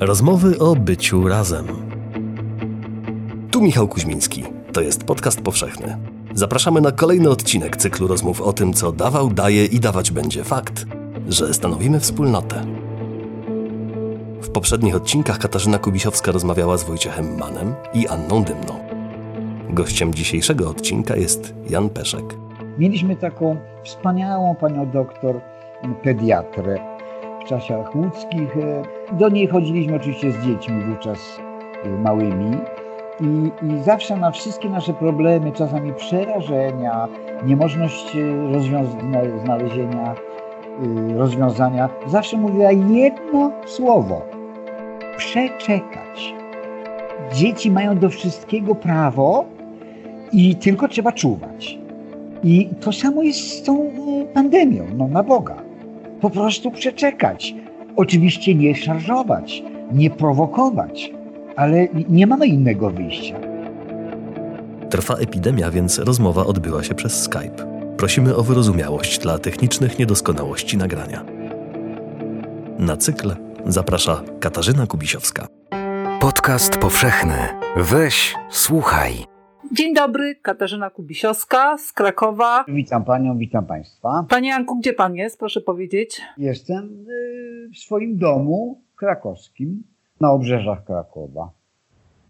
Rozmowy o byciu razem. Tu Michał Kuźmiński. To jest podcast powszechny. Zapraszamy na kolejny odcinek cyklu rozmów o tym, co dawał, daje i dawać będzie fakt, że stanowimy wspólnotę. W poprzednich odcinkach Katarzyna Kubisiowska rozmawiała z Wojciechem Manem i Anną Dymną. Gościem dzisiejszego odcinka jest Jan Peszek. Mieliśmy taką wspaniałą panią doktor pediatrę czasach łódzkich. Do niej chodziliśmy oczywiście z dziećmi wówczas małymi. I, I zawsze na wszystkie nasze problemy, czasami przerażenia, niemożność rozwiąz- znalezienia rozwiązania, zawsze mówiła jedno słowo: przeczekać. Dzieci mają do wszystkiego prawo i tylko trzeba czuwać. I to samo jest z tą pandemią, no na Boga. Po prostu przeczekać. Oczywiście nie szarżować, nie prowokować, ale nie mamy innego wyjścia. Trwa epidemia, więc rozmowa odbyła się przez Skype. Prosimy o wyrozumiałość dla technicznych niedoskonałości nagrania. Na cykl zaprasza Katarzyna Kubisiowska. Podcast powszechny. Weź, słuchaj. Dzień dobry, Katarzyna Kubisiowska z Krakowa. Witam panią, witam państwa. Panie Janku, gdzie pan jest, proszę powiedzieć? Jestem w swoim domu krakowskim, na obrzeżach Krakowa.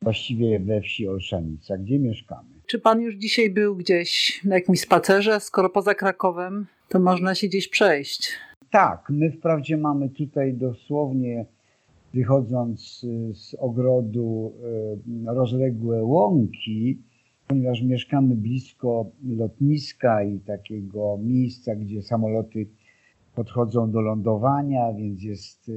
Właściwie we wsi Olszanica, gdzie mieszkamy. Czy pan już dzisiaj był gdzieś na jakimś spacerze? Skoro poza Krakowem, to można się gdzieś przejść. Tak, my wprawdzie mamy tutaj dosłownie wychodząc z ogrodu rozległe łąki, ponieważ mieszkamy blisko lotniska i takiego miejsca, gdzie samoloty podchodzą do lądowania, więc jest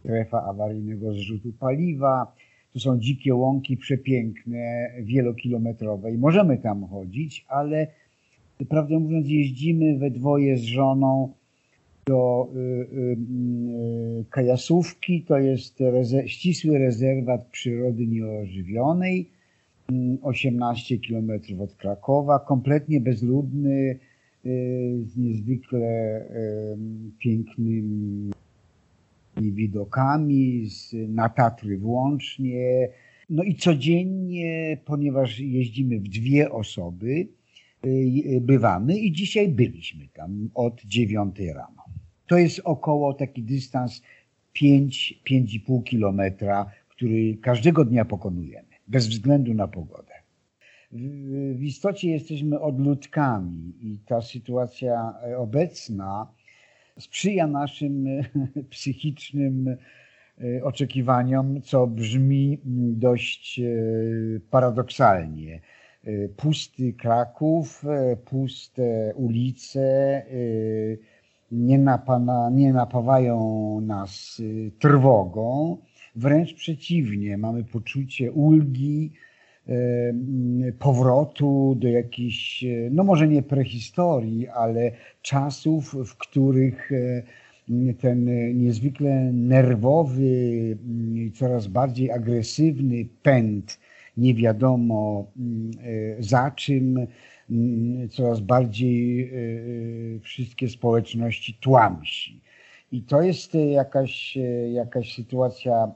strefa awaryjnego zrzutu paliwa. To są dzikie łąki, przepiękne, wielokilometrowe i możemy tam chodzić, ale prawdę mówiąc jeździmy we dwoje z żoną do y, y, y, Kajasówki, to jest rezer ścisły rezerwat przyrody nieożywionej, 18 km od Krakowa, kompletnie bezludny, z niezwykle pięknymi widokami, na Tatry włącznie. No i codziennie, ponieważ jeździmy w dwie osoby, bywamy i dzisiaj byliśmy tam od 9 rano. To jest około taki dystans 5-5,5 kilometra, który każdego dnia pokonujemy, bez względu na pogodę. W, istocie jesteśmy odludkami i ta sytuacja obecna sprzyja naszym psychicznym oczekiwaniom, co brzmi dość paradoksalnie. Pusty Kraków, puste ulice nie, nie napawają nas trwogą, wręcz przeciwnie, mamy poczucie ulgi, powrotu do jakiejś, no może nie prehistorii, ale czasów, w których ten niezwykle nerwowy i coraz bardziej agresywny pęd, nie wiadomo za czym, coraz bardziej wszystkie społeczności tłamsi. I to jest jakaś, jakaś sytuacja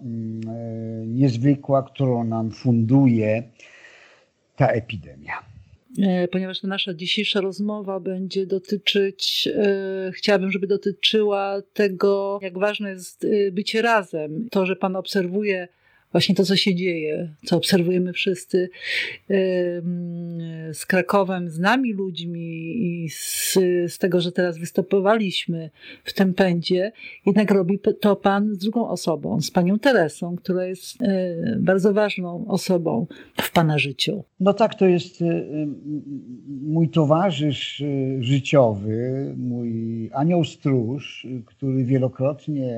niezwykła, którą nam funduje ta epidemia. Ponieważ nasza dzisiejsza rozmowa będzie dotyczyć, e, chciałabym, żeby dotyczyła tego, jak ważne jest bycie razem. To, że Pan obserwuje właśnie to, co się dzieje, co obserwujemy wszyscy z Krakowem, z nami ludźmi i z, z tego, że teraz występowaliśmy w tym pędzie, jednak robi to Pan z drugą osobą, z Panią Teresą, która jest bardzo ważną osobą w Pana życiu. No tak, to jest mój towarzysz życiowy, mój anioł stróż, który wielokrotnie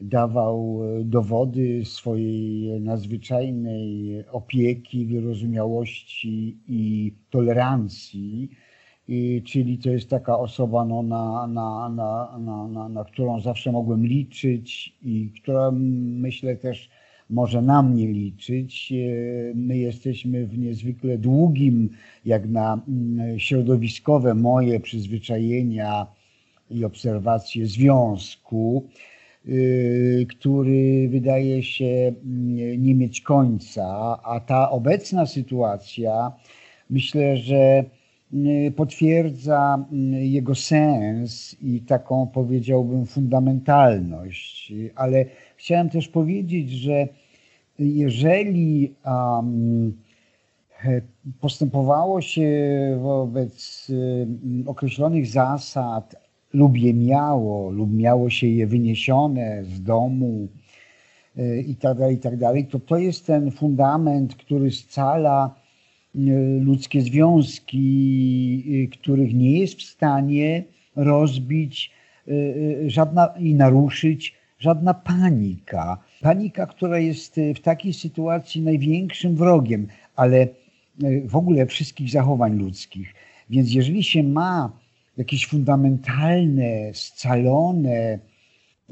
dawał dowody swojej nadzwyczajnej opieki, wyrozumiałości i tolerancji. I, czyli to jest taka osoba, no, na, na, na, na, na, na którą zawsze mogłem liczyć i która myślę też może na mnie liczyć. My jesteśmy w niezwykle długim, jak na środowiskowe moje przyzwyczajenia i obserwacje związku który wydaje się nie mieć końca, a ta obecna sytuacja myślę, że potwierdza jego sens i taką powiedziałbym fundamentalność. Ale chciałem też powiedzieć, że jeżeli postępowało się wobec określonych zasad, lub je miało, lub miało się je wyniesione z domu e, i tak tak to to jest ten fundament, który scala e, ludzkie związki, e, których nie jest w stanie rozbić żadna i naruszyć żadna panika. Panika, która jest w takiej sytuacji największym wrogiem, ale w ogóle wszystkich zachowań ludzkich. Więc jeżeli się ma jakieś fundamentalne, scalone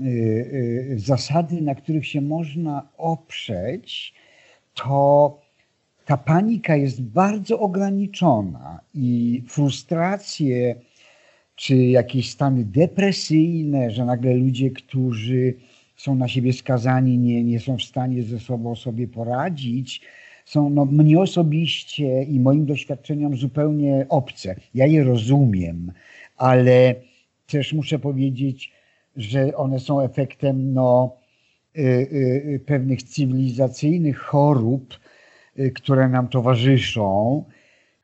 y, y, zasady, na których się można oprzeć, to ta panika jest bardzo ograniczona i frustracje czy jakieś stany depresyjne, że nagle ludzie, którzy są na siebie skazani, nie, nie są w stanie ze sobą sobie poradzić, są no, mnie osobiście i moim doświadczeniom zupełnie obce. Ja je rozumiem, ale też muszę powiedzieć, że one są efektem no, y, y, pewnych cywilizacyjnych chorób, y, które nam towarzyszą.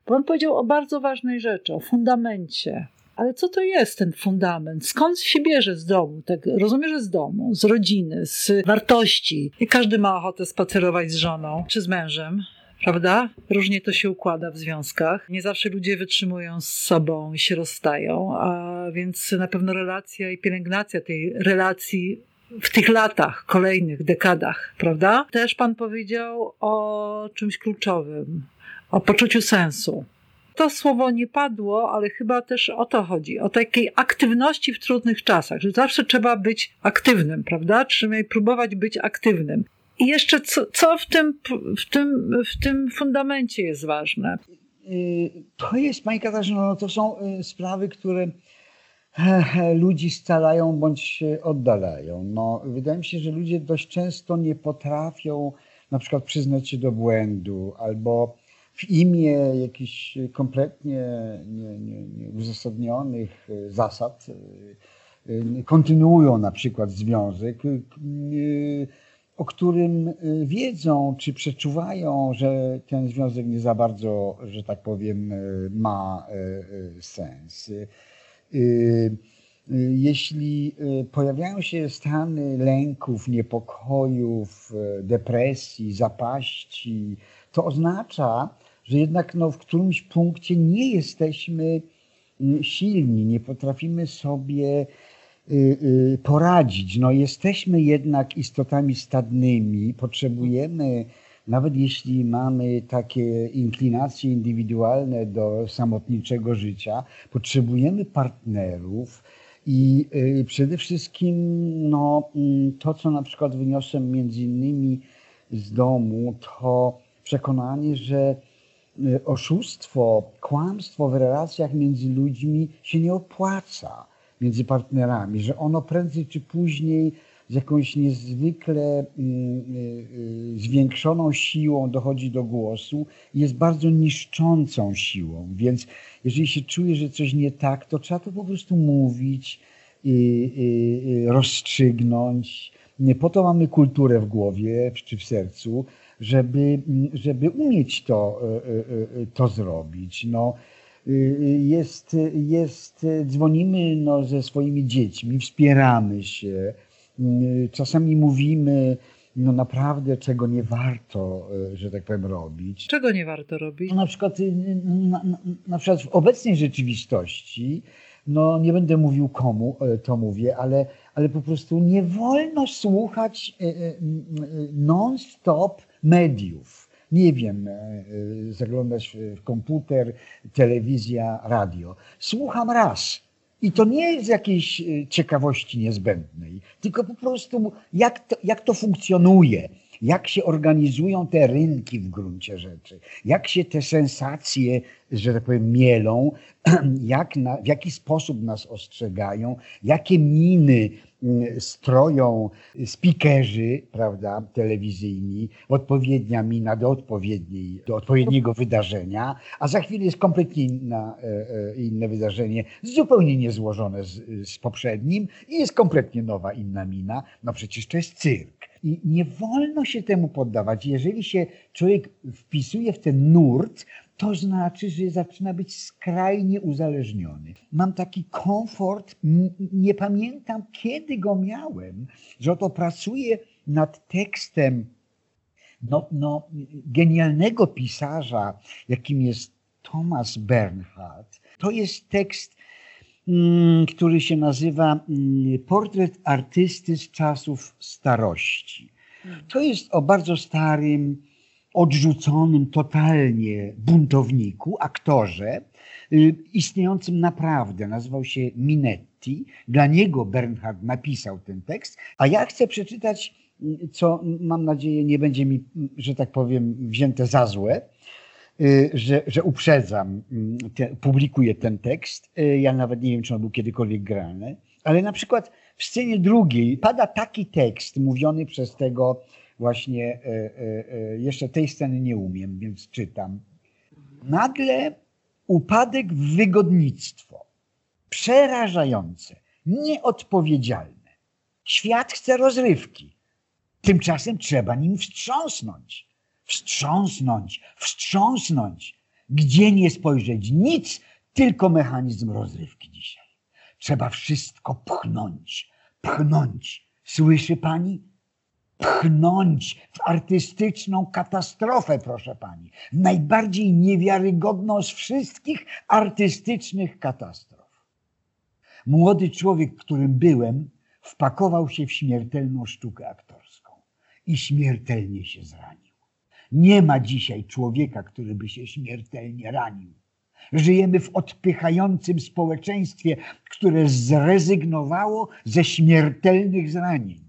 Pan powiedział o bardzo ważnej rzeczy, o fundamencie. Ale co to jest ten fundament? Skąd się bierze z domu? Tak, rozumiem, że z domu, z rodziny, z wartości. I każdy ma ochotę spacerować z żoną czy z mężem prawda? Różnie to się układa w związkach. Nie zawsze ludzie wytrzymują z sobą i się rozstają, a więc na pewno relacja i pielęgnacja tej relacji w tych latach, kolejnych dekadach, prawda? Też Pan powiedział o czymś kluczowym, o poczuciu sensu. To słowo nie padło, ale chyba też o to chodzi, o takiej aktywności w trudnych czasach, że zawsze trzeba być aktywnym, prawda? Trzeba próbować być aktywnym. I jeszcze co, co w, tym, w, tym, w tym fundamencie jest ważne? Y, to jest, Pani Katarzyno, no to są y, sprawy, które ludzi scalają bądź oddalają. No, wydaje mi się, że ludzie dość często nie potrafią na przykład przyznać się do błędu albo w imię jakichś kompletnie nieuzasadnionych nie, nie zasad y, kontynuują na przykład związek o którym wiedzą czy przeczuwają, że ten związek nie za bardzo, że tak powiem, ma sens. Jeśli pojawiają się stany lęków, niepokojów, depresji, zapaści, to oznacza, że jednak no, w którymś punkcie nie jesteśmy silni, nie potrafimy sobie Y, y, poradzić. No, jesteśmy jednak istotami stadnymi, potrzebujemy, nawet jeśli mamy takie inklinacje indywidualne do samotniczego życia, potrzebujemy partnerów. I y, przede wszystkim no, mm, to, co na przykład wyniosłem między innymi z domu, to przekonanie, że oszustwo, kłamstwo w relacjach między ludźmi się nie opłaca między partnerami, że ono prędzej czy później z jakąś niezwykle y, y, zwiększoną siłą dochodzi do głosu jest bardzo niszczącą siłą. Więc jeżeli się czuje, że coś nie tak, to trzeba to po prostu mówić, rozstrzygnąć. Po to mamy kulturę w głowie czy w sercu, żeby, żeby umieć to, y, to zrobić. No, jest, jest, dzwonimy no, ze swoimi dziećmi, wspieramy się, czasami mówimy, no naprawdę, czego nie warto, że tak powiem, robić. Czego nie warto robić? No, na przykład, na, na, przykład w obecnej rzeczywistości, no nie będę mówił komu e, to mówię, ale, ale po prostu nie wolno słuchać e, e, non-stop mediów nie wiem, e, zaglądać w komputer, telewizja, radio. Słucham raz. I to nie z jakiejś e, ciekawości niezbędnej, tylko po prostu jak to, jak to funkcjonuje, jak się organizują te rynki w gruncie rzeczy, jak się te sensacje, że tak powiem, mielą, jak na, w jaki sposób nas ostrzegają, jakie miny stroją speakerzy, prawda, telewizyjni, odpowiednia mina do, odpowiedniej, do odpowiedniego wydarzenia, a za chwilę jest kompletnie inna, e, e, inne wydarzenie, zupełnie niezłożone z, z poprzednim i jest kompletnie nowa, inna mina. No przecież to jest cyrk. I nie wolno się temu poddawać. Jeżeli się człowiek wpisuje w ten nurt, to znaczy, że zaczyna być skrajnie uzależniony. Mam taki komfort, nie pamiętam kiedy go miałem, że oto pracuję nad tekstem no, no, genialnego pisarza, jakim jest Thomas Bernhard. To jest tekst, który się nazywa mm, Portret artysty z czasów starości. To jest o bardzo starym, odrzuconym totalnie buntowniku, aktorze, y, istniejącym naprawdę. Nazywał się Minetti. Dla niego Bernhard napisał ten tekst, a ja chcę przeczytać, y, co mam nadzieję nie będzie mi, że tak powiem, wzięte za złe, y, że, że uprzedzam, te, publikuję ten tekst. Ja nawet nie wiem, czy on był kiedykolwiek grany, ale na przykład w scenie drugiej pada taki tekst mówiony przez tego właśnie e, jeszcze tej sceny nie umiem, więc czytam. Nagle upadek w wygodnictwo. Przerażające, nieodpowiedzialne. Świat chce rozrywki. Tymczasem trzeba nim wstrząsnąć. Wstrząsnąć, wstrząsnąć. Gdzie nie spojrzeć, nic, tylko mechanizm rozrywki dzisiaj. Trzeba wszystko pchnąć, pchnąć. Słyszy pani? pchnąć w artystyczną katastrofę, proszę pani. Najbardziej niewiarygodną z wszystkich artystycznych katastrof. Młody człowiek, którym byłem, wpakował się w śmiertelną sztukę aktorską i śmiertelnie się zranił. Nie ma dzisiaj człowieka, który by się śmiertelnie ranił. Żyjemy w odpychającym społeczeństwie, które zrezygnowało ze śmiertelnych zranień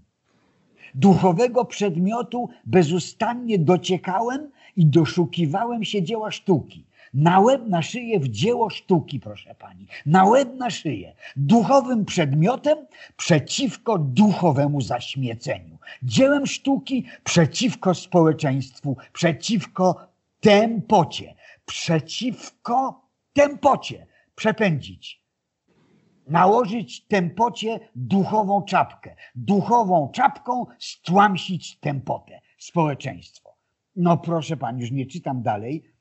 duchowego przedmiotu bezustannie dociekałem i doszukiwałem się dzieła sztuki. Na łeb, na szyję w dzieło sztuki, proszę pani. Na łeb, na szyję. Duchowym przedmiotem przeciwko duchowemu zaśmieceniu. Dziełem sztuki przeciwko społeczeństwu, przeciwko tempocie. Przeciwko tempocie. Przepędzić nałożyć tempocie duchową czapkę. Duchową czapką stłamsić tempotę, społeczeństwo. No proszę pani, już nie czytam dalej.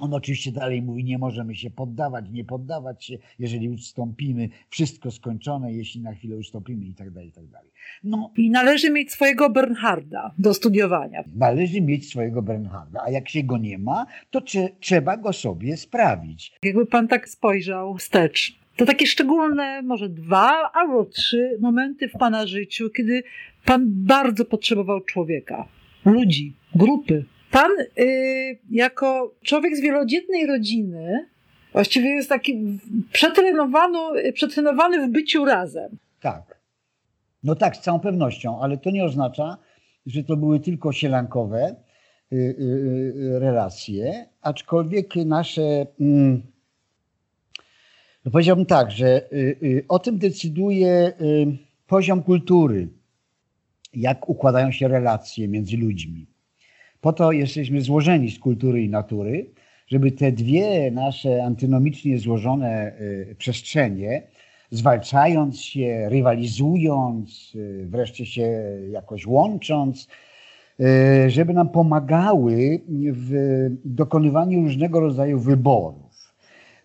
On oczywiście dalej mówi, nie możemy się poddawać, nie poddawać się, jeżeli ustąpimy, wszystko skończone, jeśli na chwilę ustąpimy i tak dalej, i tak dalej. No, I należy mieć swojego Bernharda do studiowania. Należy mieć swojego Bernharda, a jak się go nie ma, to trzeba go sobie sprawić. Jakby pan tak spojrzał wstecz to takie szczególne, może dwa albo trzy momenty w Pana życiu, kiedy Pan bardzo potrzebował człowieka, ludzi, grupy. Pan y, jako człowiek z wielodzietnej rodziny właściwie jest taki przetrenowany, przetrenowany w byciu razem. Tak. No tak, z całą pewnością, ale to nie oznacza, że to były tylko sielankowe y, y, y relacje, aczkolwiek nasze. Mm, no powiedziałbym tak, że y, y, o tym decyduje poziom kultury, jak układają się relacje między ludźmi. Po to jesteśmy złożeni z kultury i natury, żeby te dwie nasze antynomicznie złożone przestrzenie, zwalczając się, rywalizując, wreszcie się jakoś łącząc, żeby nam pomagały w dokonywaniu różnego rodzaju wyborów.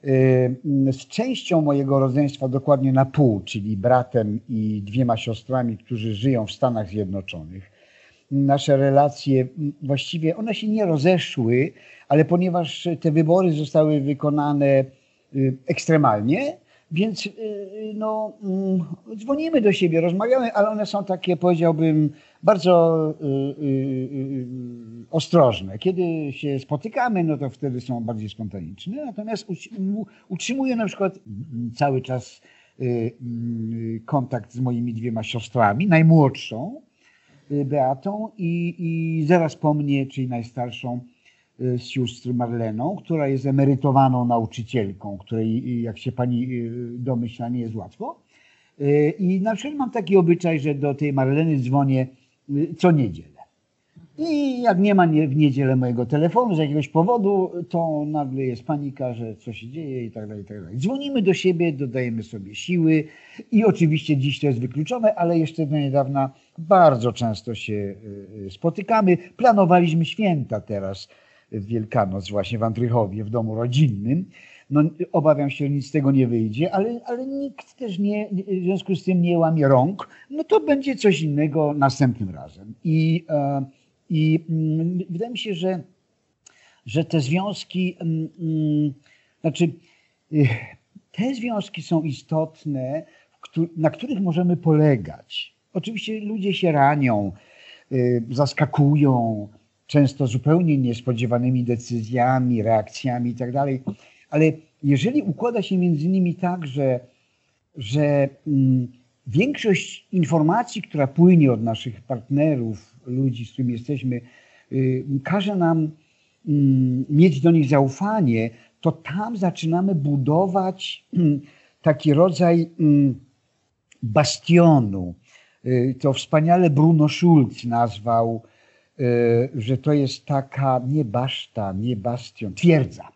Y, z częścią mojego rodzeństwa dokładnie na pół, czyli bratem i dwiema siostrami, którzy żyją w Stanach Zjednoczonych. Nasze relacje właściwie one się nie rozeszły, ale ponieważ te wybory zostały wykonane y, ekstremalnie, więc y, no, mm, dzwonimy do siebie, rozmawiamy, ale one są takie, powiedziałbym, bardzo y, ostrożne. Kiedy się spotykamy, no to wtedy są bardziej spontaniczne, natomiast utrzymuję na przykład cały czas kontakt z moimi dwiema siostrami, najmłodszą Beatą i, i zaraz po mnie, czyli najstarszą z sióstr Marleną, która jest emerytowaną nauczycielką, której, jak się pani domyśla, nie jest łatwo. Y, I na przykład mam taki obyczaj, że do tej Marleny dzwonię y, co niedzielę. I jak nie ma nie, w niedzielę mojego telefonu z jakiegoś powodu, to nagle jest panika, że coś się dzieje i tak dalej, i tak dalej. Dzwonimy do siebie, dodajemy sobie siły i oczywiście dziś to jest wykluczone, ale jeszcze do niedawna bardzo często się y, spotykamy. Planowaliśmy święta teraz w Wielkanoc właśnie w Andrychowie, w domu rodzinnym. No, obawiam się, że nic z tego nie wyjdzie, ale, ale nikt też nie, w związku z tym nie łamie rąk. No to będzie coś innego następnym razem. I, e, i mm, wydaje mi się, że, że te związki, mm, mm, znaczy y, te związki są istotne, na których możemy polegać. Oczywiście ludzie się ranią, y, zaskakują, często zupełnie niespodziewanymi decyzjami, reakcjami itd. Ale jeżeli układa się między nimi tak, że, że większość informacji, która płynie od naszych partnerów, ludzi, z którymi jesteśmy, y, każe nam y, mieć do nich zaufanie, to tam zaczynamy budować y, taki rodzaj mm, bastionu. Y, to wspaniale Bruno Schulz nazwał, y, że to jest taka nie baszta, nie bastion, twierdza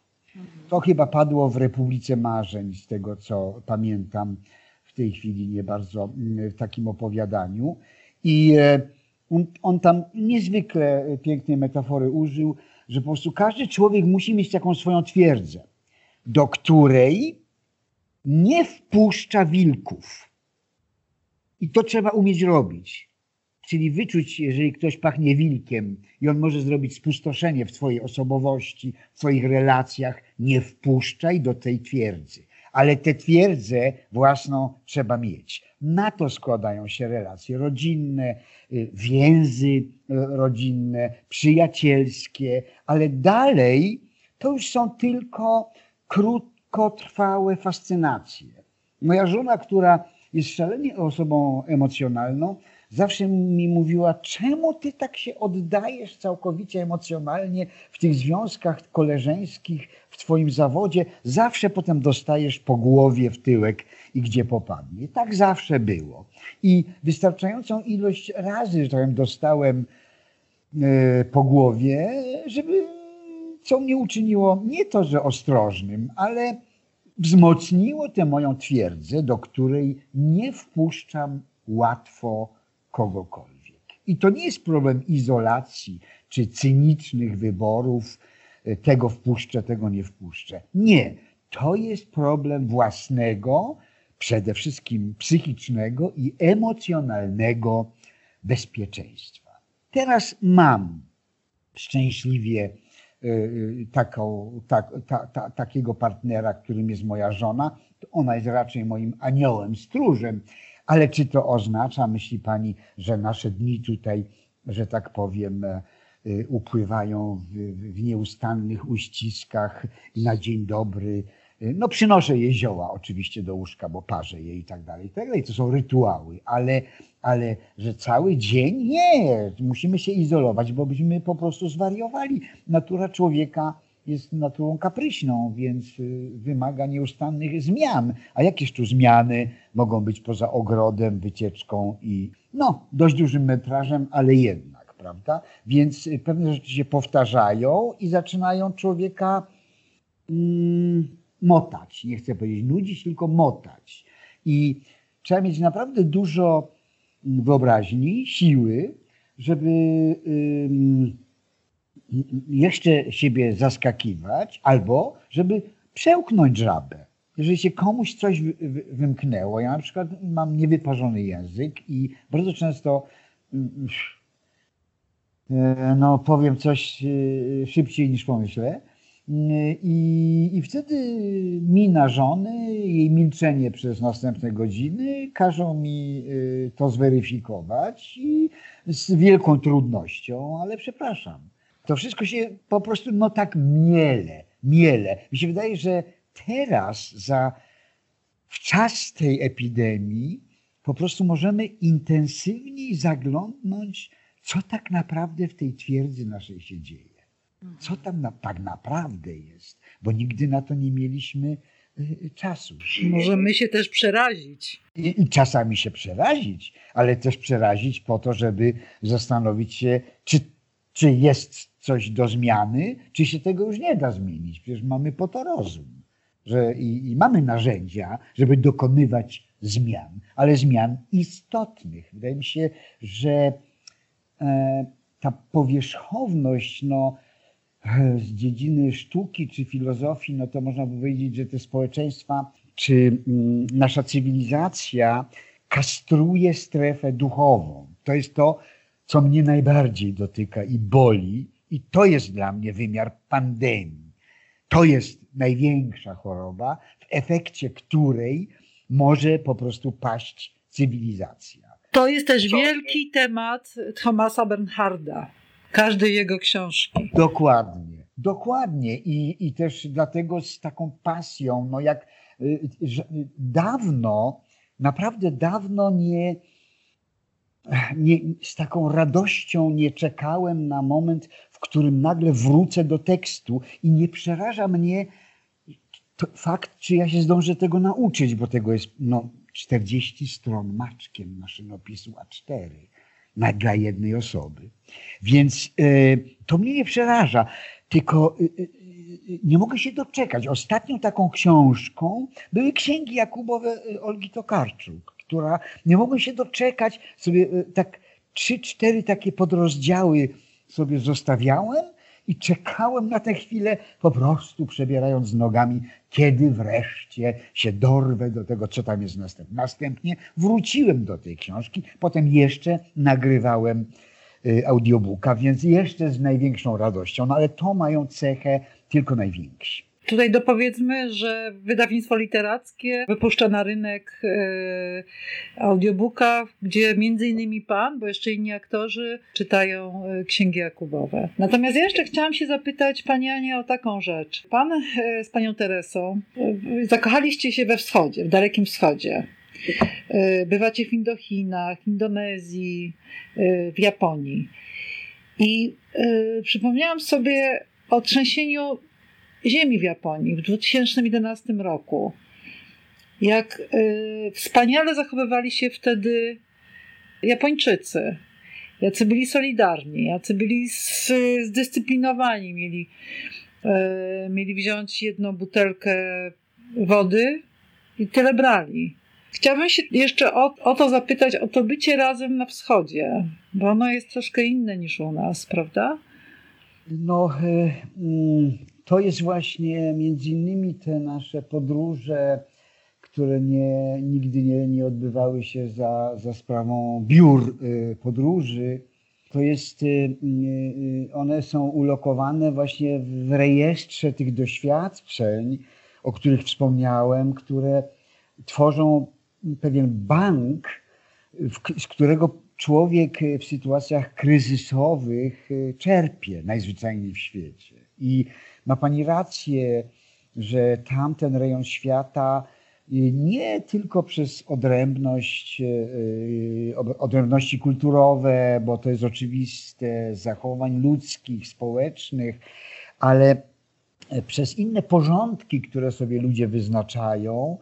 to chyba padło w Republice Marzeń, z tego co pamiętam w tej chwili nie bardzo mm, w takim opowiadaniu. I e, on, on tam niezwykle pięknej metafory użył, że po prostu każdy człowiek musi mieć taką swoją twierdzę, do której nie wpuszcza wilków. I to trzeba umieć robić. Czyli wyczuć, jeżeli ktoś pachnie wilkiem i on może zrobić spustoszenie w Twojej osobowości, w Twoich relacjach, nie wpuszczaj do tej twierdzy. Ale tę twierdzę własną trzeba mieć. Na to składają się relacje rodzinne, y, więzy y, rodzinne, przyjacielskie, ale dalej to już są tylko krótkotrwałe fascynacje. Moja żona, która jest szalenie osobą emocjonalną, zawsze mi mówiła, czemu ty tak się oddajesz całkowicie emocjonalnie w tych związkach koleżeńskich, w twoim zawodzie, zawsze potem dostajesz po głowie w tyłek i gdzie popadnie. Tak zawsze było. I wystarczającą ilość razy, że tak dostałem e, po głowie, żeby co mnie uczyniło nie to, że ostrożnym, ale wzmocniło tę moją twierdzę, do której nie wpuszczam łatwo kogokolwiek. I to nie jest problem izolacji czy cynicznych wyborów, e, tego wpuszczę, tego nie wpuszczę. Nie. To jest problem własnego, przede wszystkim psychicznego i emocjonalnego bezpieczeństwa. Teraz mam szczęśliwie e, e, taką, tak, ta, ta, takiego partnera, którym jest moja żona. Ona jest raczej moim aniołem, stróżem, ale czy to oznacza, myśli Pani, że nasze dni tutaj, że tak powiem, e, e, upływają w, nieustannych uściskach na dzień dobry? E, no przynoszę jej zioła oczywiście do łóżka, bo parzę je i tak dalej, i tak dalej. To są rytuały, ale, ale że cały dzień? Nie, musimy się izolować, bo byśmy po prostu zwariowali. Natura człowieka jest naturą kapryśną, więc y, wymaga nieustannych zmian. A jakież tu zmiany mogą być poza ogrodem, wycieczką i no, dość dużym metrażem, ale jednak, prawda? Więc y, pewne rzeczy się powtarzają i zaczynają człowieka mm, motać. Nie chcę powiedzieć nudzić, tylko motać. I trzeba mieć naprawdę dużo mm, wyobraźni, siły, żeby. Yy, jeszcze siebie zaskakiwać, albo żeby przełknąć żabę. Jeżeli się komuś coś wymknęło, ja na przykład mam niewyparzony język i bardzo często mm, e, no, powiem coś e, szybciej niż pomyślę. I, I wtedy mina żony, jej milczenie przez następne godziny każą mi e, to zweryfikować i z wielką trudnością, ale przepraszam. To wszystko się po prostu no tak miele, miele. Mi się wydaje, że teraz za w czas tej epidemii po prostu możemy intensywniej zaglądnąć, co tak naprawdę w tej twierdzy naszej się dzieje. Co tam na, tak naprawdę jest, bo nigdy na to nie mieliśmy y, czasu. Możemy się też przerazić. I, I, czasami się przerazić, ale też przerazić po to, żeby zastanowić się, czy, czy jest coś do zmiany, czy się tego już nie da zmienić. Przecież mamy po to rozum. Że i, i mamy narzędzia, żeby dokonywać zmian, ale zmian istotnych. Wydaje mi się, że e, ta powierzchowność, no, z dziedziny sztuki czy filozofii, no to można by powiedzieć, że te społeczeństwa czy mm, nasza cywilizacja kastruje strefę duchową. To jest to, co mnie najbardziej dotyka i boli, i to jest dla mnie wymiar pandemii. To jest największa choroba, w efekcie której może po prostu paść cywilizacja. To jest też wielki temat Thomasa Bernharda każdej jego książki. Dokładnie, dokładnie. I, i też dlatego z taką pasją, no jak y, dawno, naprawdę dawno nie, nie, z taką radością nie czekałem na moment, w którym nagle wrócę do tekstu i nie przeraża mnie fakt, czy ja się zdążę tego nauczyć, bo tego jest no, 40 stron maczkiem maszynopisu A4 na, dla jednej osoby. Więc y, to mnie nie przeraża, tylko y, y, nie mogę się doczekać. Ostatnią taką książką były księgi Jakubowe Olgi Tokarczuk, która nie mogę się doczekać, sobie tak trzy, cztery takie podrozdziały sobie zostawiałem i czekałem na tę chwilę, po prostu przebierając nogami, kiedy wreszcie się dorwę do tego, co tam jest następnie. Następnie wróciłem do tej książki, potem jeszcze nagrywałem y, audiobooka, więc jeszcze z największą radością, no ale to mają cechę tylko najwięksi. Tutaj dopowiedzmy, że wydawnictwo literackie wypuszcza na rynek e, audiobooka, gdzie między innymi pan, bo jeszcze inni aktorzy czytają e, księgi Jakubowe. Natomiast ja jeszcze chciałam się zapytać pani Ania o taką rzecz. Pan e, z panią Teresą zakochaliście się we wschodzie, w dalekim wschodzie. Bywacie w Indochinach, Indonezji, w Japonii. I przypomniałam sobie o trzęsieniu ziemi w Japonii w 2011 roku. Jak y, wspaniale zachowywali się wtedy Japończycy. Jacy byli solidarni, jacy byli zdyscyplinowani. Mieli, y, mieli wziąć jedną butelkę wody i tyle brali. Chciałabym się jeszcze o, o, to zapytać, o to bycie razem na wschodzie, bo ono jest troszkę inne niż u nas, prawda? No, y, to jest właśnie między innymi te nasze podróże, które nie, nigdy nie, nie odbywały się za, za sprawą biur y, podróży. To jest, y, y, one są ulokowane właśnie w rejestrze tych doświadczeń, o których wspomniałem, które tworzą pewien bank, z którego człowiek w sytuacjach kryzysowych czerpie najzwyczajniej w świecie. I ma Pani rację, że tamten rejon świata y, nie tylko przez odrębność, y, y, odrębności kulturowe, bo to jest oczywiste, zachowań ludzkich, społecznych, ale przez inne porządki, które sobie ludzie wyznaczają,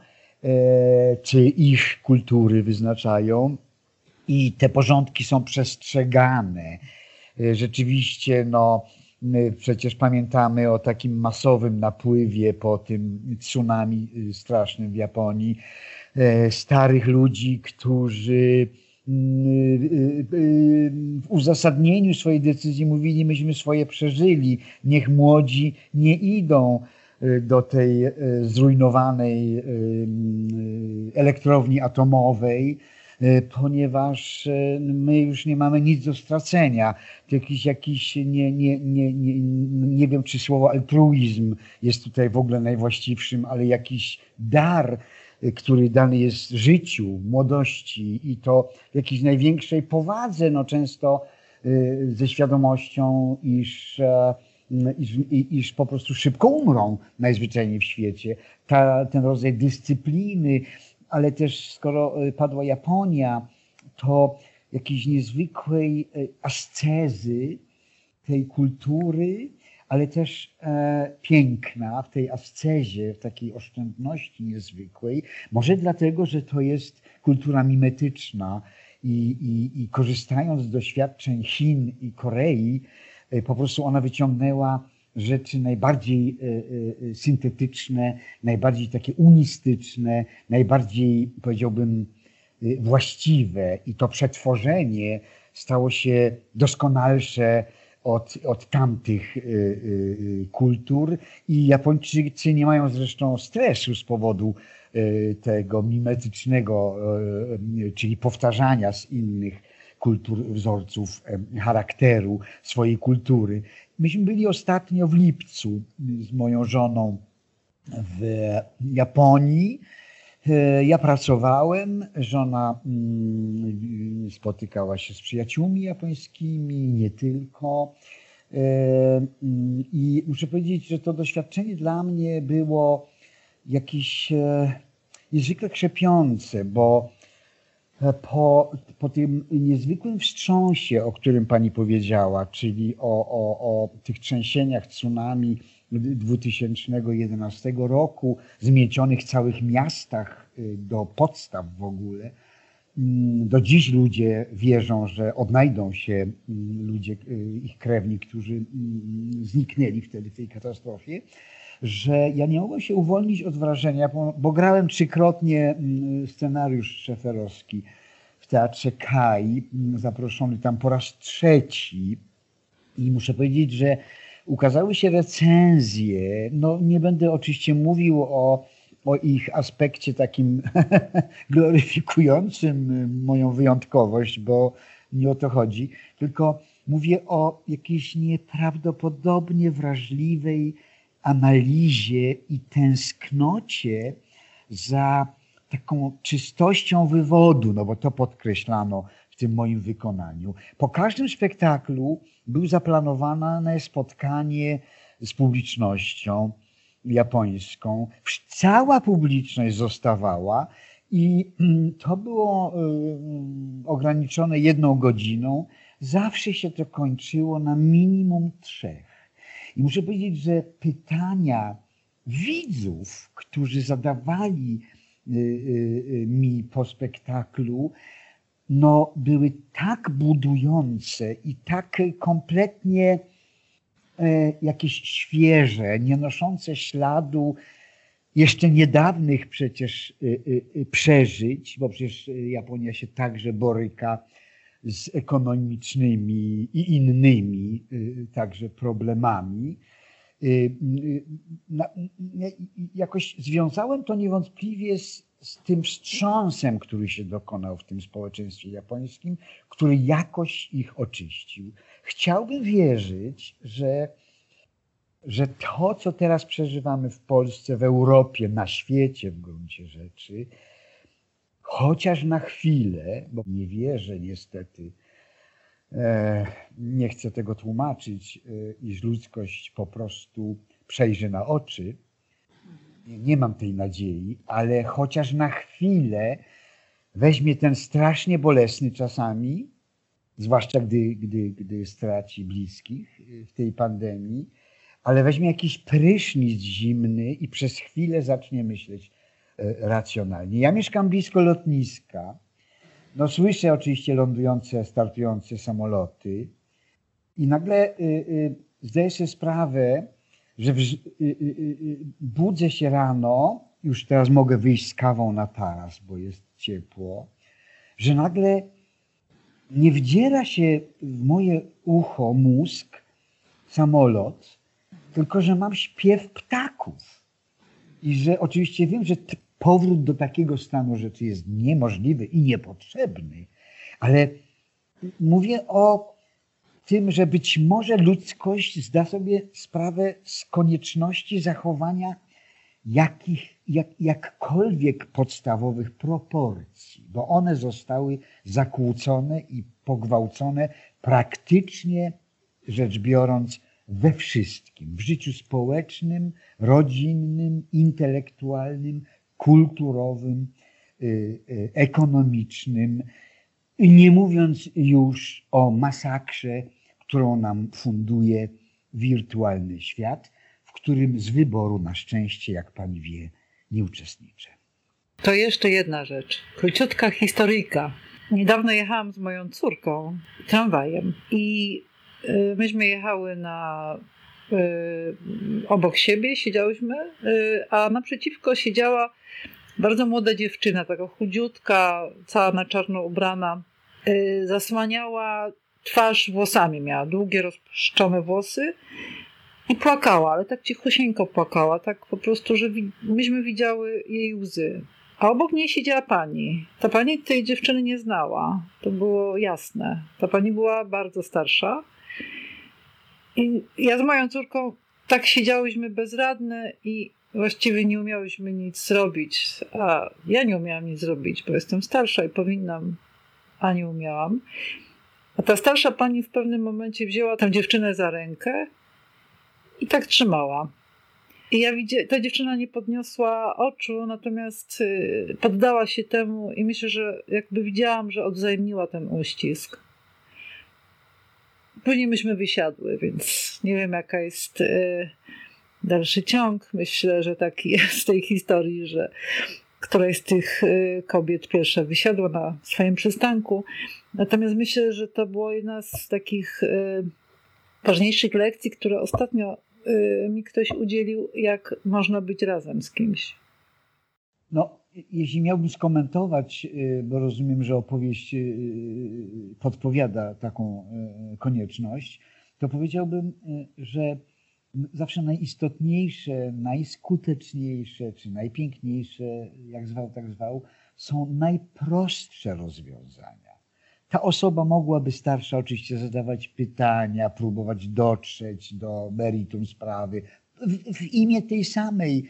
czy ich kultury wyznaczają, i te porządki są przestrzegane. Rzeczywiście, no, przecież pamiętamy o takim masowym napływie po tym tsunami y, strasznym w Japonii e, starych ludzi, którzy mm, y, y, w uzasadnieniu swojej decyzji mówili, myśmy swoje przeżyli, niech młodzi nie idą do tej zrujnowanej elektrowni atomowej, E, ponieważ e, my już nie mamy nic do stracenia. To jakiś, jakiś nie, nie, nie, nie, nie wiem, czy słowo altruizm jest tutaj w ogóle najwłaściwszym, ale jakiś dar, e, który dany jest życiu, młodości i to w jakiejś największej powadze, no często ze świadomością, iż, iż, iż po prostu szybko umrą najzwyczajniej w świecie. Ta, ten rodzaj dyscypliny, ale też skoro y, padła Japonia, to jakiejś niezwykłej y, ascezy tej kultury, ale też e, piękna w tej ascezie, w takiej oszczędności niezwykłej. Może dlatego, że to jest kultura mimetyczna i, i, i korzystając z doświadczeń Chin i Korei, e, po prostu ona wyciągnęła rzeczy najbardziej e, e, syntetyczne, najbardziej takie unistyczne, najbardziej powiedziałbym e, właściwe i to przetworzenie stało się doskonalsze od, od tamtych kultur i Japończycy nie mają zresztą stresu z powodu tego mimetycznego, czyli powtarzania z innych kultur, wzorców charakteru swojej kultury. Myśmy byli ostatnio w lipcu z moją żoną w Japonii. E, ja pracowałem, żona mm, spotykała się z przyjaciółmi japońskimi, nie tylko. E, mm, I muszę powiedzieć, że to doświadczenie dla mnie było jakieś e, niezwykle krzepiące, bo po, po tym niezwykłym wstrząsie, o którym pani powiedziała, czyli o, o, o tych trzęsieniach tsunami 2011 roku, zmiecionych całych miastach y, do podstaw w ogóle, mm, do dziś ludzie wierzą, że odnajdą się mm, ludzie, y, ich krewni, którzy mm, zniknęli wtedy w tej katastrofie że ja nie mogłem się uwolnić od wrażenia, bo, bo grałem trzykrotnie mm, scenariusz szeferowski w Teatrze Kai, mm, zaproszony tam po raz trzeci. I muszę powiedzieć, że ukazały się recenzje, no nie będę oczywiście mówił o, o ich aspekcie takim gloryfikującym moją wyjątkowość, bo nie o to chodzi, tylko mówię o jakiejś nieprawdopodobnie wrażliwej, analizie i tęsknocie za taką czystością wywodu, no bo to podkreślano w tym moim wykonaniu. Po każdym spektaklu był zaplanowane spotkanie z publicznością japońską. Cała publiczność zostawała i mm, to było y, ograniczone jedną godziną. Zawsze się to kończyło na minimum trzech. I muszę powiedzieć, że pytania widzów, którzy zadawali y, y, y, mi po spektaklu, no, były tak budujące i tak kompletnie e, jakieś świeże, nie noszące śladu jeszcze niedawnych przecież przeżyć, bo przecież Japonia się także boryka z ekonomicznymi i innymi y, także problemami. Y, y, jakoś związałem to niewątpliwie z, z tym wstrząsem, który się dokonał w tym społeczeństwie japońskim, który jakoś ich oczyścił. Chciałbym wierzyć, że, że to, co teraz przeżywamy w Polsce, w Europie, na świecie w gruncie rzeczy, chociaż na chwilę, bo nie wierzę niestety, e, nie chcę tego tłumaczyć, e, iż ludzkość po prostu przejrzy na oczy. Nie mam tej nadziei, ale chociaż na chwilę weźmie ten strasznie bolesny czasami, zwłaszcza gdy, gdy, gdy straci bliskich w tej pandemii, ale weźmie jakiś prysznic zimny i przez chwilę zacznie myśleć, E, racjonalnie. Ja mieszkam blisko lotniska. No słyszę oczywiście lądujące, startujące samoloty i nagle y, y, zdaję sobie sprawę, że w, y, budzę się rano, już teraz mogę wyjść z kawą na taras, bo jest ciepło, że nagle nie wdziera się w moje ucho mózg samolot, tylko że mam śpiew ptaków. I że oczywiście wiem, że powrót do takiego stanu rzeczy jest niemożliwy i niepotrzebny, ale mówię o tym, że być może ludzkość zda sobie sprawę z konieczności zachowania jakich, jak, jakkolwiek podstawowych proporcji, bo one zostały zakłócone i pogwałcone praktycznie rzecz biorąc we wszystkim w życiu społecznym, rodzinnym, intelektualnym, kulturowym, y, y, ekonomicznym, nie mówiąc już o masakrze, którą nam funduje wirtualny świat, w którym z wyboru na szczęście, jak pani wie, nie uczestniczę. To jeszcze jedna rzecz. Króciutka historyjka. Niedawno jechałam z moją córką tramwajem i y, myśmy jechały na obok siebie, siedziałyśmy, y, a naprzeciwko siedziała bardzo młoda dziewczyna, taka chudziutka, cała na czarno ubrana. Zasłaniała twarz włosami, miała długie, rozpuszczone włosy i płakała, ale tak cichusieńko płakała, tak po prostu, że myśmy widziały jej łzy. A obok niej siedziała pani. Ta pani tej dziewczyny nie znała. To było jasne. Ta pani była bardzo starsza. I ja z moją córką tak siedziałyśmy bezradne i właściwie nie umiałyśmy nic zrobić. A ja nie umiałam nic zrobić, bo jestem starsza i powinnam, a nie umiałam. A ta starsza pani w pewnym momencie wzięła tę dziewczynę za rękę i tak trzymała. I ja widzę, ta dziewczyna nie podniosła oczu, natomiast y, poddała się temu i myślę, że jakby widziałam, że odwzajemniła ten uścisk. Później myśmy wysiadły, więc nie wiem jaka jest y, dalszy ciąg. Myślę, że taki jest tej historii, że któraś z tych y, kobiet pierwsza wysiadła na swoim przystanku. Natomiast myślę, że to była jedna z takich ważniejszych lekcji, które ostatnio Y, mi ktoś udzielił, jak można być razem z kimś. No, jeśli miałbym skomentować, y, bo rozumiem, że opowieść y, podpowiada taką konieczność, to powiedziałbym, że zawsze najistotniejsze, najskuteczniejsze czy najpiękniejsze, jak zwał, tak zwał, są najprostsze rozwiązania. Ta osoba mogłaby starsza oczywiście zadawać pytania, próbować dotrzeć do meritum sprawy w, w imię tej samej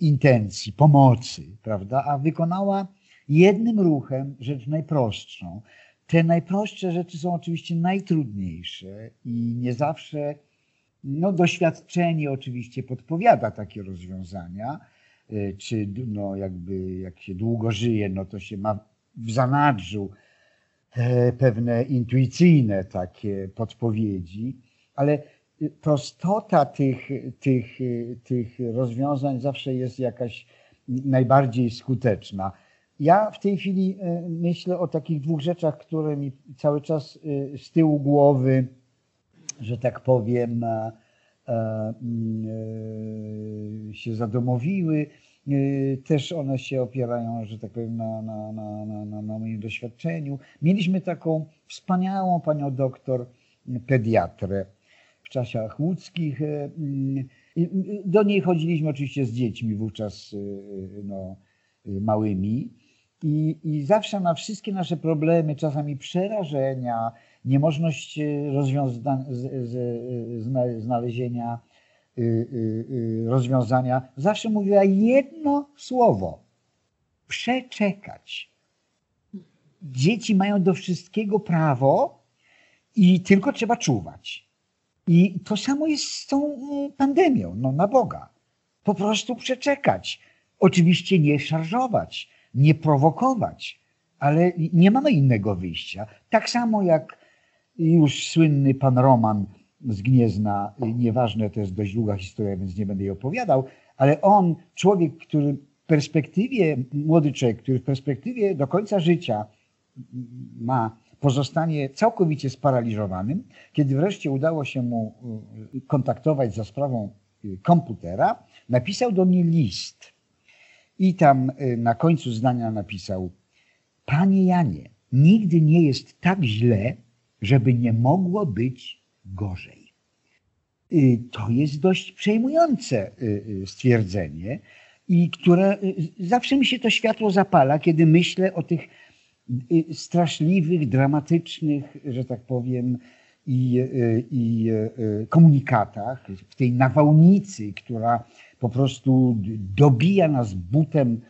intencji, pomocy, prawda? A wykonała jednym ruchem rzecz najprostszą. Te najprostsze rzeczy są oczywiście najtrudniejsze i nie zawsze no, doświadczenie oczywiście podpowiada takie rozwiązania, y, czy no, jakby jak się długo żyje, no to się ma w zanadrzu E, pewne intuicyjne takie podpowiedzi, ale prostota tych, tych, tych rozwiązań zawsze jest jakaś najbardziej skuteczna. Ja w tej chwili e, myślę o takich dwóch rzeczach, które mi cały czas e, z tyłu głowy, że tak powiem, się zadomowiły. Też one się opierają, że tak powiem, na, na, na, na, na moim doświadczeniu. Mieliśmy taką wspaniałą panią doktor pediatrę czasach łódzkich. Y, y, do niej chodziliśmy oczywiście z dziećmi, wówczas no, małymi. I, I zawsze na wszystkie nasze problemy, czasami przerażenia, niemożność rozwiąza- znalezienia rozwiązania, zawsze mówiła jedno słowo: przeczekać. Dzieci mają do wszystkiego prawo i tylko trzeba czuwać. I to samo jest z tą pandemią, no na Boga. Po prostu przeczekać. Oczywiście nie szarżować, nie prowokować, ale nie mamy innego wyjścia. Tak samo jak już słynny pan Roman z Gniezna, nieważne, to jest dość długa historia, więc nie będę jej opowiadał, ale on, człowiek, który w perspektywie, młody człowiek, który w perspektywie do końca życia ma pozostanie całkowicie sparaliżowanym, kiedy wreszcie udało się mu y, kontaktować za sprawą y, komputera, napisał do mnie list. I tam y, na końcu zdania napisał: Panie Janie, nigdy nie jest tak źle, żeby nie mogło być gorzej. To jest dość przejmujące stwierdzenie, i które zawsze mi się to światło zapala, kiedy myślę o tych straszliwych, dramatycznych, że tak powiem, i, i komunikatach, w tej nawałnicy, która po prostu dobija nas butem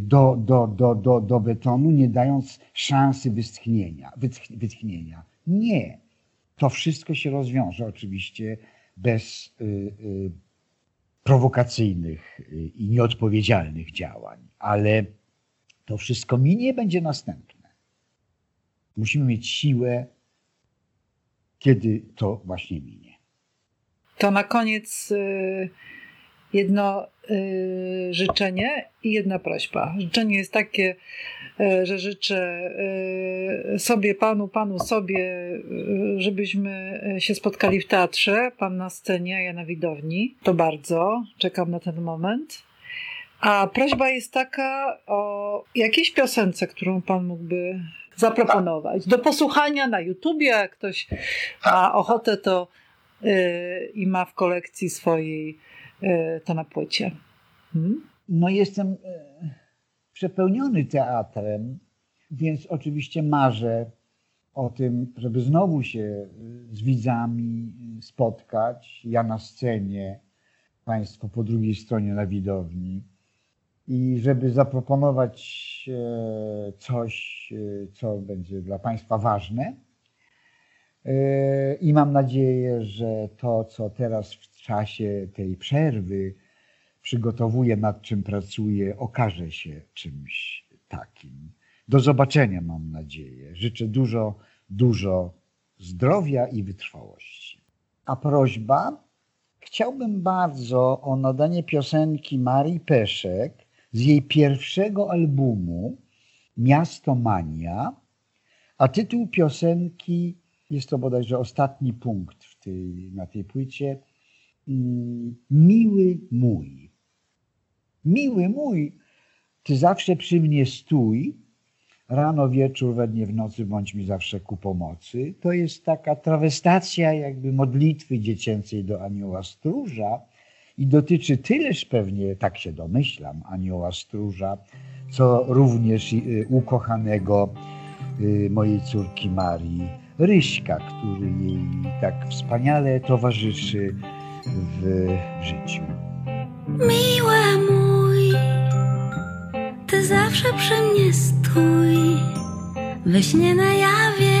do, do, do, do, do betonu, nie dając szansy wytchnienia. wytchnienia. Nie to wszystko się rozwiąże oczywiście bez y, y, prowokacyjnych y, i nieodpowiedzialnych działań, ale to wszystko minie będzie następne. Musimy mieć siłę, kiedy to właśnie minie. to na koniec y, jedno y, życzenie i jedna prośba. Życzenie jest takie, y, że życzę sobie, panu, panu sobie, żebyśmy się spotkali w teatrze, pan na scenie, a ja na widowni. To bardzo, czekam na ten moment. A prośba jest taka o jakiejś piosence, którą pan mógłby zaproponować. Do posłuchania na YouTubie, jak ktoś ma ochotę, to yy, i ma w kolekcji swojej yy, to na płycie. Hmm? No jestem yy, przepełniony teatrem, więc oczywiście marzę o tym, żeby znowu się z widzami spotkać. Ja na scenie, Państwo po drugiej stronie na widowni i żeby zaproponować e, coś, e, co będzie dla Państwa ważne. E, I mam nadzieję, że to, co teraz w czasie tej przerwy przygotowuję, nad czym pracuję, okaże się czymś takim. Do zobaczenia, mam nadzieję. Życzę dużo, dużo zdrowia i wytrwałości. A prośba? Chciałbym bardzo o nadanie piosenki Marii Peszek z jej pierwszego albumu Miasto Mania, a tytuł piosenki jest to bodajże ostatni punkt w tej, na tej płycie. Mm, Miły mój. Miły mój, ty zawsze przy mnie stój, rano, wieczór, we dnie, w nocy bądź mi zawsze ku pomocy. To jest taka trawestacja jakby modlitwy dziecięcej do anioła stróża, i dotyczy tyleż pewnie, tak się domyślam, anioła stróża, co również y, ukochanego y, mojej córki Marii, Ryśka, który jej tak wspaniale towarzyszy w życiu. Miły mój, ty zawsze przy mnie stój, we śnie na jawie,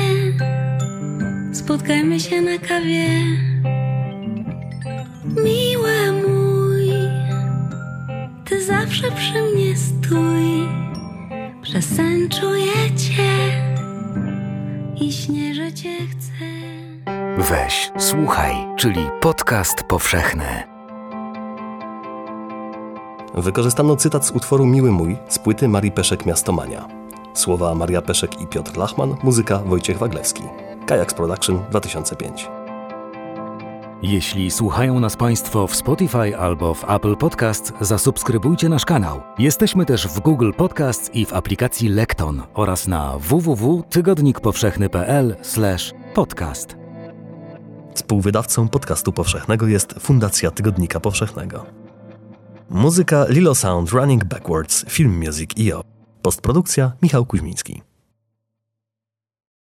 spotkajmy się na kawie. Miły mój, ty zawsze przy mnie stój. Przez sen czuję cię i śnię, że cię chcę. Weź, słuchaj, czyli podcast powszechny. Wykorzystano cytat z utworu Miły Mój z płyty Marii Peszek Miastomania. Słowa Maria Peszek i Piotr Lachman, muzyka Wojciech Waglewski. Kajaks Production 2005. Jeśli słuchają nas Państwo w Spotify albo w Apple Podcast, zasubskrybujcie nasz kanał. Jesteśmy też w Google Podcast i w aplikacji Lekton oraz na www.tygodnikpowszechny.pl/podcast. Współwydawcą podcastu powszechnego jest Fundacja Tygodnika Powszechnego. Muzyka Lilo Sound Running Backwards, Film Music IO. Postprodukcja Michał Kuźmiński.